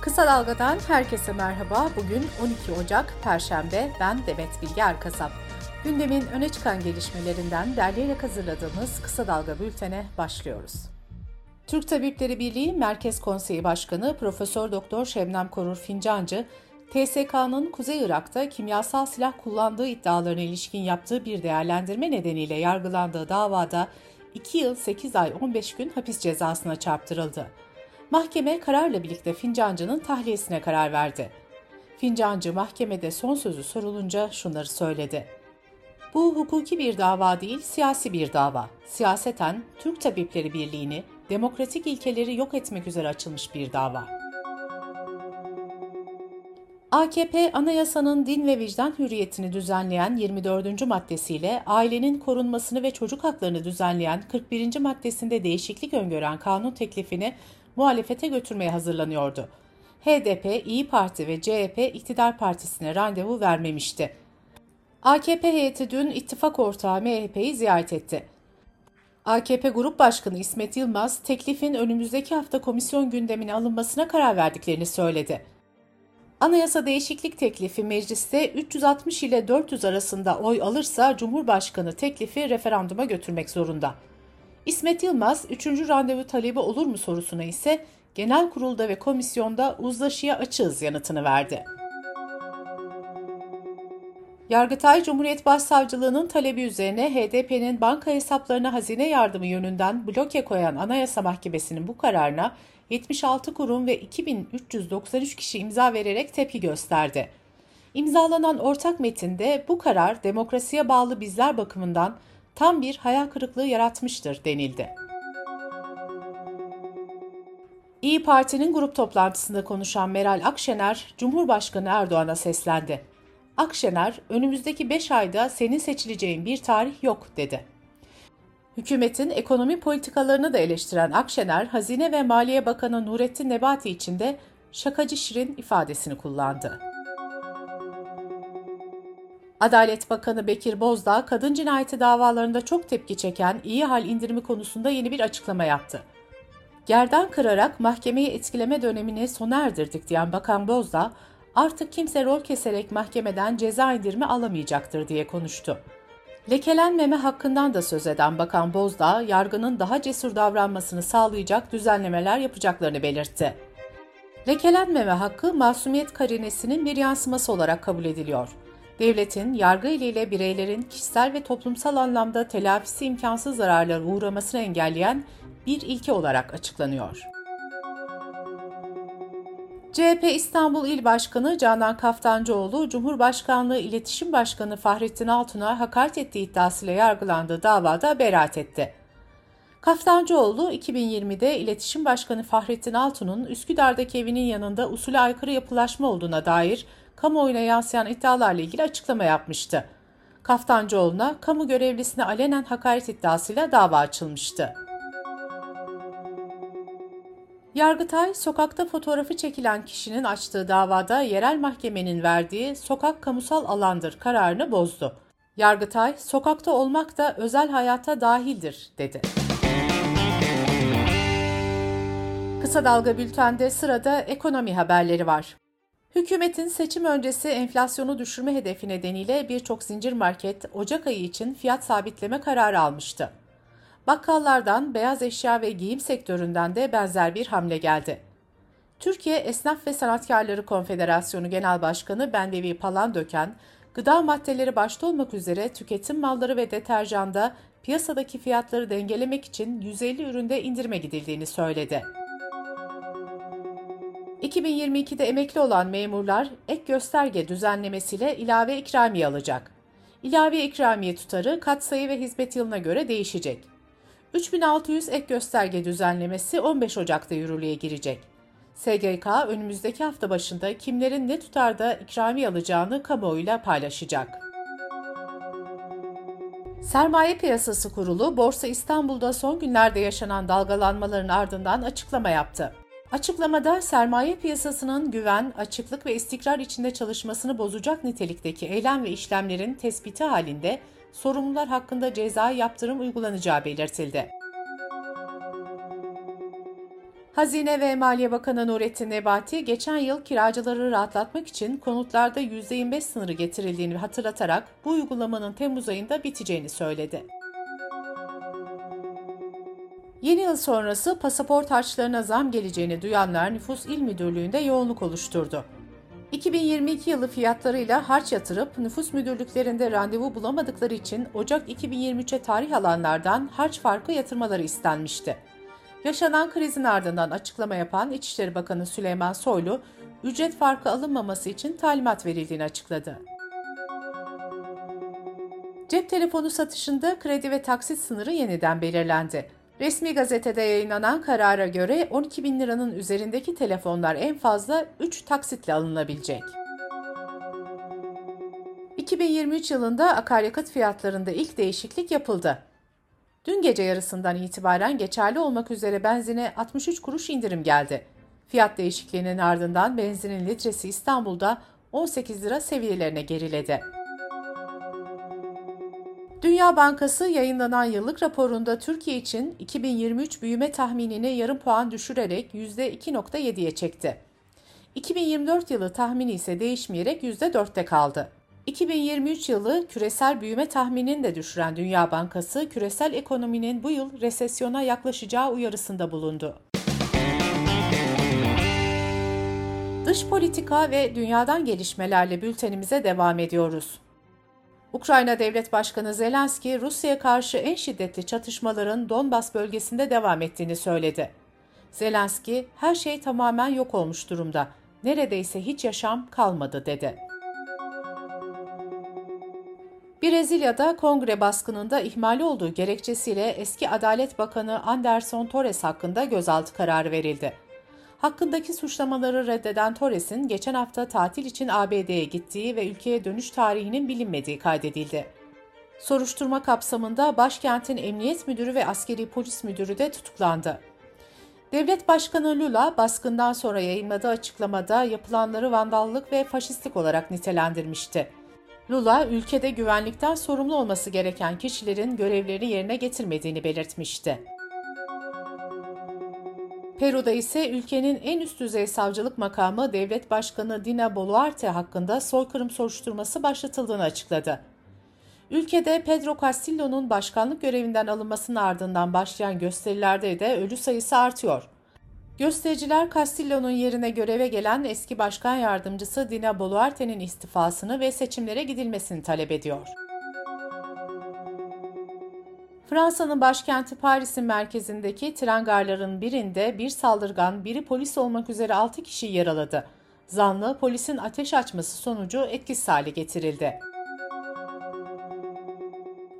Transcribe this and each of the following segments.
Kısa Dalga'dan herkese merhaba. Bugün 12 Ocak Perşembe. Ben Demet Bilge Erkasap. Gündemin öne çıkan gelişmelerinden derleyerek hazırladığımız Kısa Dalga bültene başlıyoruz. Türk Tabipleri Birliği Merkez Konseyi Başkanı Profesör Doktor Şebnem Korur Fincancı, TSK'nın Kuzey Irak'ta kimyasal silah kullandığı iddialarına ilişkin yaptığı bir değerlendirme nedeniyle yargılandığı davada 2 yıl 8 ay 15 gün hapis cezasına çarptırıldı. Mahkeme kararla birlikte Fincancı'nın tahliyesine karar verdi. Fincancı mahkemede son sözü sorulunca şunları söyledi. Bu hukuki bir dava değil, siyasi bir dava. Siyaseten Türk Tabipleri Birliği'ni, demokratik ilkeleri yok etmek üzere açılmış bir dava. AKP anayasanın din ve vicdan hürriyetini düzenleyen 24. maddesiyle ailenin korunmasını ve çocuk haklarını düzenleyen 41. maddesinde değişiklik öngören kanun teklifini muhalefete götürmeye hazırlanıyordu. HDP, İyi Parti ve CHP iktidar partisine randevu vermemişti. AKP heyeti dün ittifak ortağı MHP'yi ziyaret etti. AKP Grup Başkanı İsmet Yılmaz, teklifin önümüzdeki hafta komisyon gündemine alınmasına karar verdiklerini söyledi. Anayasa değişiklik teklifi mecliste 360 ile 400 arasında oy alırsa Cumhurbaşkanı teklifi referanduma götürmek zorunda. İsmet Yılmaz, 3. randevu talebi olur mu sorusuna ise genel kurulda ve komisyonda uzlaşıya açığız yanıtını verdi. Yargıtay Cumhuriyet Başsavcılığı'nın talebi üzerine HDP'nin banka hesaplarına hazine yardımı yönünden bloke koyan Anayasa Mahkemesi'nin bu kararına 76 kurum ve 2393 kişi imza vererek tepki gösterdi. İmzalanan ortak metinde bu karar demokrasiye bağlı bizler bakımından tam bir hayal kırıklığı yaratmıştır denildi. İyi Parti'nin grup toplantısında konuşan Meral Akşener, Cumhurbaşkanı Erdoğan'a seslendi. Akşener, önümüzdeki 5 ayda senin seçileceğin bir tarih yok dedi. Hükümetin ekonomi politikalarını da eleştiren Akşener, Hazine ve Maliye Bakanı Nurettin Nebati için de şakacı şirin ifadesini kullandı. Adalet Bakanı Bekir Bozdağ, kadın cinayeti davalarında çok tepki çeken iyi hal indirimi konusunda yeni bir açıklama yaptı. Gerdan kırarak mahkemeyi etkileme dönemini sona erdirdik diyen Bakan Bozdağ, artık kimse rol keserek mahkemeden ceza indirimi alamayacaktır diye konuştu. Lekelenmeme hakkından da söz eden Bakan Bozdağ, yargının daha cesur davranmasını sağlayacak düzenlemeler yapacaklarını belirtti. Lekelenmeme hakkı masumiyet karinesinin bir yansıması olarak kabul ediliyor. Devletin yargı ile bireylerin kişisel ve toplumsal anlamda telafisi imkansız zararlara uğramasını engelleyen bir ilke olarak açıklanıyor. CHP İstanbul İl Başkanı Canan Kaftancıoğlu, Cumhurbaşkanlığı İletişim Başkanı Fahrettin Altun'a hakaret ettiği iddiasıyla yargılandığı davada beraat etti. Kaftancıoğlu, 2020'de İletişim Başkanı Fahrettin Altun'un Üsküdar'daki evinin yanında usule aykırı yapılaşma olduğuna dair kamuoyuna yansıyan iddialarla ilgili açıklama yapmıştı. Kaftancıoğlu'na kamu görevlisine alenen hakaret iddiasıyla dava açılmıştı. Yargıtay, sokakta fotoğrafı çekilen kişinin açtığı davada yerel mahkemenin verdiği sokak kamusal alandır kararını bozdu. Yargıtay, sokakta olmak da özel hayata dahildir, dedi. Kısa Dalga Bülten'de sırada ekonomi haberleri var. Hükümetin seçim öncesi enflasyonu düşürme hedefi nedeniyle birçok zincir market Ocak ayı için fiyat sabitleme kararı almıştı. Bakkallardan, beyaz eşya ve giyim sektöründen de benzer bir hamle geldi. Türkiye Esnaf ve Sanatkarları Konfederasyonu Genel Başkanı Bendevi Palandöken, gıda maddeleri başta olmak üzere tüketim malları ve deterjanda piyasadaki fiyatları dengelemek için 150 üründe indirime gidildiğini söyledi. 2022'de emekli olan memurlar ek gösterge düzenlemesiyle ilave ikramiye alacak. İlave ikramiye tutarı katsayı ve hizmet yılına göre değişecek. 3600 ek gösterge düzenlemesi 15 Ocak'ta yürürlüğe girecek. SGK önümüzdeki hafta başında kimlerin ne tutarda ikramiye alacağını kamuoyuyla paylaşacak. Sermaye Piyasası Kurulu, Borsa İstanbul'da son günlerde yaşanan dalgalanmaların ardından açıklama yaptı. Açıklamada sermaye piyasasının güven, açıklık ve istikrar içinde çalışmasını bozacak nitelikteki eylem ve işlemlerin tespiti halinde sorumlular hakkında ceza yaptırım uygulanacağı belirtildi. Hazine ve Maliye Bakanı Nurettin Nebati, geçen yıl kiracıları rahatlatmak için konutlarda %25 sınırı getirildiğini hatırlatarak bu uygulamanın Temmuz ayında biteceğini söyledi. Yeni yıl sonrası pasaport harçlarına zam geleceğini duyanlar Nüfus İl Müdürlüğü'nde yoğunluk oluşturdu. 2022 yılı fiyatlarıyla harç yatırıp nüfus müdürlüklerinde randevu bulamadıkları için Ocak 2023'e tarih alanlardan harç farkı yatırmaları istenmişti. Yaşanan krizin ardından açıklama yapan İçişleri Bakanı Süleyman Soylu, ücret farkı alınmaması için talimat verildiğini açıkladı. Cep telefonu satışında kredi ve taksit sınırı yeniden belirlendi. Resmi gazetede yayınlanan karara göre 12 bin liranın üzerindeki telefonlar en fazla 3 taksitle alınabilecek. 2023 yılında akaryakıt fiyatlarında ilk değişiklik yapıldı. Dün gece yarısından itibaren geçerli olmak üzere benzine 63 kuruş indirim geldi. Fiyat değişikliğinin ardından benzinin litresi İstanbul'da 18 lira seviyelerine geriledi. Dünya Bankası yayınlanan yıllık raporunda Türkiye için 2023 büyüme tahminini yarım puan düşürerek %2.7'ye çekti. 2024 yılı tahmini ise değişmeyerek %4'te kaldı. 2023 yılı küresel büyüme tahminini de düşüren Dünya Bankası, küresel ekonominin bu yıl resesyona yaklaşacağı uyarısında bulundu. Dış politika ve dünyadan gelişmelerle bültenimize devam ediyoruz. Ukrayna Devlet Başkanı Zelenski, Rusya'ya karşı en şiddetli çatışmaların Donbas bölgesinde devam ettiğini söyledi. Zelenski, her şey tamamen yok olmuş durumda. Neredeyse hiç yaşam kalmadı dedi. Brezilya'da kongre baskınında ihmali olduğu gerekçesiyle eski Adalet Bakanı Anderson Torres hakkında gözaltı kararı verildi. Hakkındaki suçlamaları reddeden Torres'in geçen hafta tatil için ABD'ye gittiği ve ülkeye dönüş tarihinin bilinmediği kaydedildi. Soruşturma kapsamında başkentin emniyet müdürü ve askeri polis müdürü de tutuklandı. Devlet Başkanı Lula baskından sonra yayınladığı açıklamada yapılanları vandallık ve faşistlik olarak nitelendirmişti. Lula, ülkede güvenlikten sorumlu olması gereken kişilerin görevlerini yerine getirmediğini belirtmişti. Peru'da ise ülkenin en üst düzey savcılık makamı Devlet Başkanı Dina Boluarte hakkında soykırım soruşturması başlatıldığını açıkladı. Ülkede Pedro Castillo'nun başkanlık görevinden alınmasının ardından başlayan gösterilerde de ölü sayısı artıyor. Göstericiler Castillo'nun yerine göreve gelen eski başkan yardımcısı Dina Boluarte'nin istifasını ve seçimlere gidilmesini talep ediyor. Fransa'nın başkenti Paris'in merkezindeki tren garlarının birinde bir saldırgan, biri polis olmak üzere 6 kişi yaraladı. Zanlı polisin ateş açması sonucu etkisiz hale getirildi.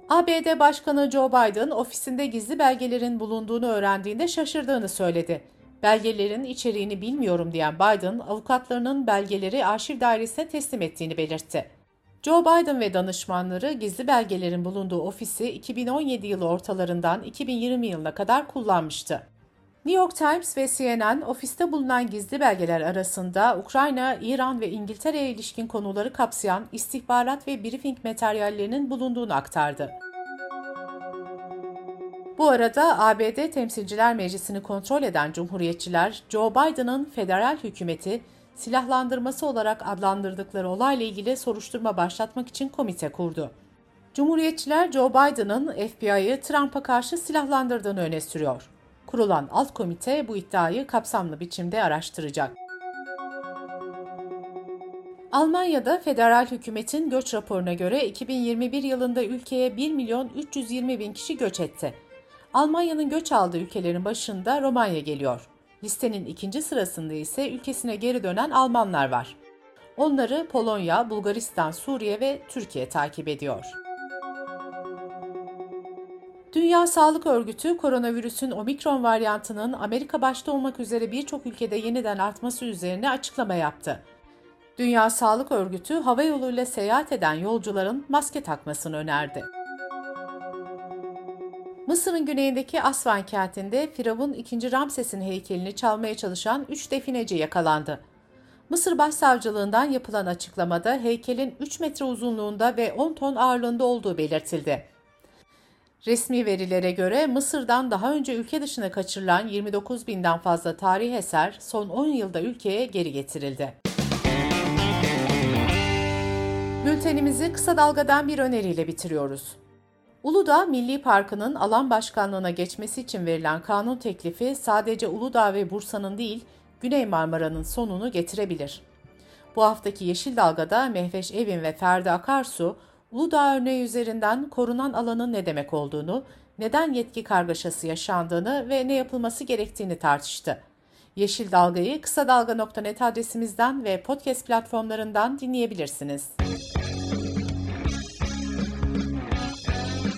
ABD Başkanı Joe Biden ofisinde gizli belgelerin bulunduğunu öğrendiğinde şaşırdığını söyledi. Belgelerin içeriğini bilmiyorum diyen Biden, avukatlarının belgeleri arşiv dairesine teslim ettiğini belirtti. Joe Biden ve danışmanları gizli belgelerin bulunduğu ofisi 2017 yılı ortalarından 2020 yılına kadar kullanmıştı. New York Times ve CNN ofiste bulunan gizli belgeler arasında Ukrayna, İran ve İngiltere'ye ilişkin konuları kapsayan istihbarat ve briefing materyallerinin bulunduğunu aktardı. Bu arada ABD Temsilciler Meclisi'ni kontrol eden Cumhuriyetçiler, Joe Biden'ın federal hükümeti silahlandırması olarak adlandırdıkları olayla ilgili soruşturma başlatmak için komite kurdu. Cumhuriyetçiler Joe Biden'ın FBI'yı Trump'a karşı silahlandırdığını öne sürüyor. Kurulan alt komite bu iddiayı kapsamlı biçimde araştıracak. Almanya'da federal hükümetin göç raporuna göre 2021 yılında ülkeye 1 milyon 320 bin kişi göç etti. Almanya'nın göç aldığı ülkelerin başında Romanya geliyor. Listenin ikinci sırasında ise ülkesine geri dönen Almanlar var. Onları Polonya, Bulgaristan, Suriye ve Türkiye takip ediyor. Dünya Sağlık Örgütü koronavirüsün omikron varyantının Amerika başta olmak üzere birçok ülkede yeniden artması üzerine açıklama yaptı. Dünya Sağlık Örgütü hava yoluyla seyahat eden yolcuların maske takmasını önerdi. Mısır'ın güneyindeki Asvan kentinde Firavun II. Ramses'in heykelini çalmaya çalışan 3 defineci yakalandı. Mısır Başsavcılığından yapılan açıklamada heykelin 3 metre uzunluğunda ve 10 ton ağırlığında olduğu belirtildi. Resmi verilere göre Mısır'dan daha önce ülke dışına kaçırılan 29 binden fazla tarih eser son 10 yılda ülkeye geri getirildi. Bültenimizi kısa dalgadan bir öneriyle bitiriyoruz. Uludağ Milli Parkı'nın alan başkanlığına geçmesi için verilen kanun teklifi sadece Uludağ ve Bursa'nın değil, Güney Marmara'nın sonunu getirebilir. Bu haftaki Yeşil Dalga'da Mehveş Evin ve Ferdi Akarsu, Uludağ örneği üzerinden korunan alanın ne demek olduğunu, neden yetki kargaşası yaşandığını ve ne yapılması gerektiğini tartıştı. Yeşil Dalga'yı kısa dalga.net adresimizden ve podcast platformlarından dinleyebilirsiniz.